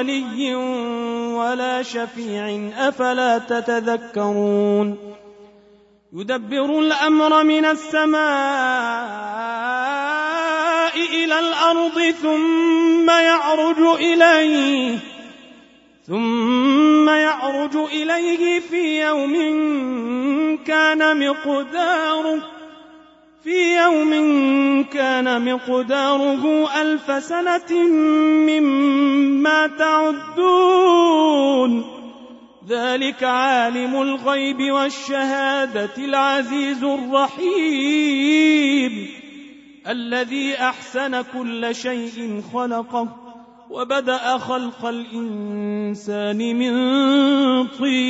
ولي ولا شفيع أفلا تتذكرون؟ يدبر الأمر من السماء إلى الأرض ثم يعرج إليه ثم يعرج إليه في يوم كان مقداره. في يوم كان مقداره ألف سنة مما تعدون. ذلك عالم الغيب والشهادة العزيز الرحيم. الذي أحسن كل شيء خلقه وبدأ خلق الإنسان من طين.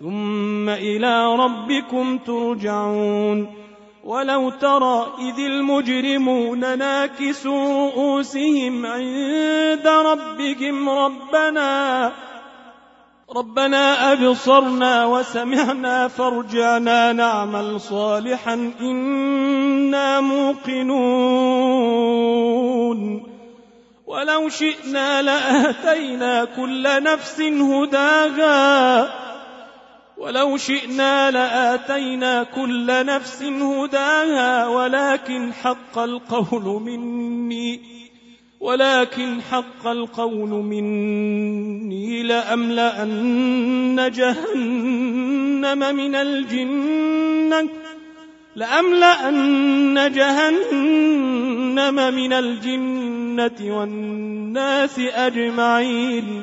ثم إلى ربكم ترجعون. ولو ترى إذ المجرمون ناكسوا رؤوسهم عند ربهم ربنا ربنا أبصرنا وسمعنا فارجعنا نعمل صالحا إنا موقنون. ولو شئنا لآتينا كل نفس هداها ولو شئنا لآتينا كل نفس هداها ولكن حق القول مني ولكن حق القول مني لأملأن جهنم من الجنة لأملأن جهنم من الجنة والناس أجمعين.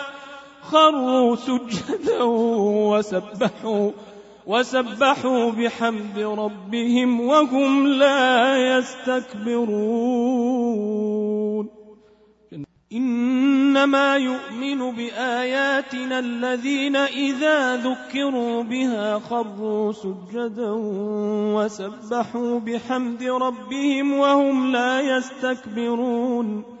خروا سجدا وسبحوا وسبحوا بحمد ربهم وهم لا يستكبرون. إنما يؤمن بآياتنا الذين إذا ذكروا بها خروا سجدا وسبحوا بحمد ربهم وهم لا يستكبرون.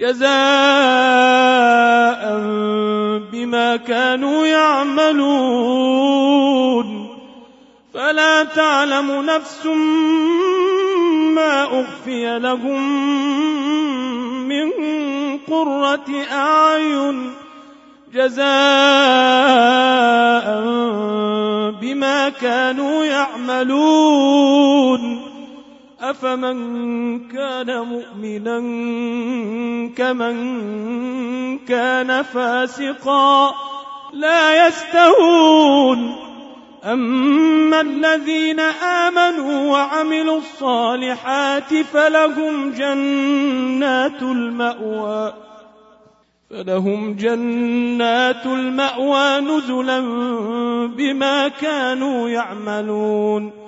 جزاء بما كانوا يعملون. فلا تعلم نفس ما أخفي لهم من قرة أعين جزاء بما كانوا يعملون. أفمن كان مؤمنا كمن كان فاسقا لا يستهون أما الذين آمنوا وعملوا الصالحات فلهم جنات المأوى فلهم جنات المأوى نزلا بما كانوا يعملون.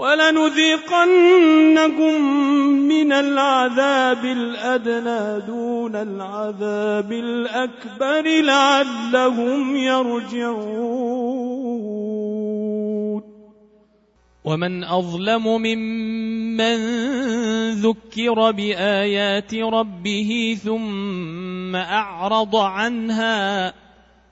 ولنذيقنكم من العذاب الأدنى دون العذاب الأكبر لعلهم يرجعون. ومن أظلم ممن ذكر بآيات ربه ثم أعرض عنها